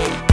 you.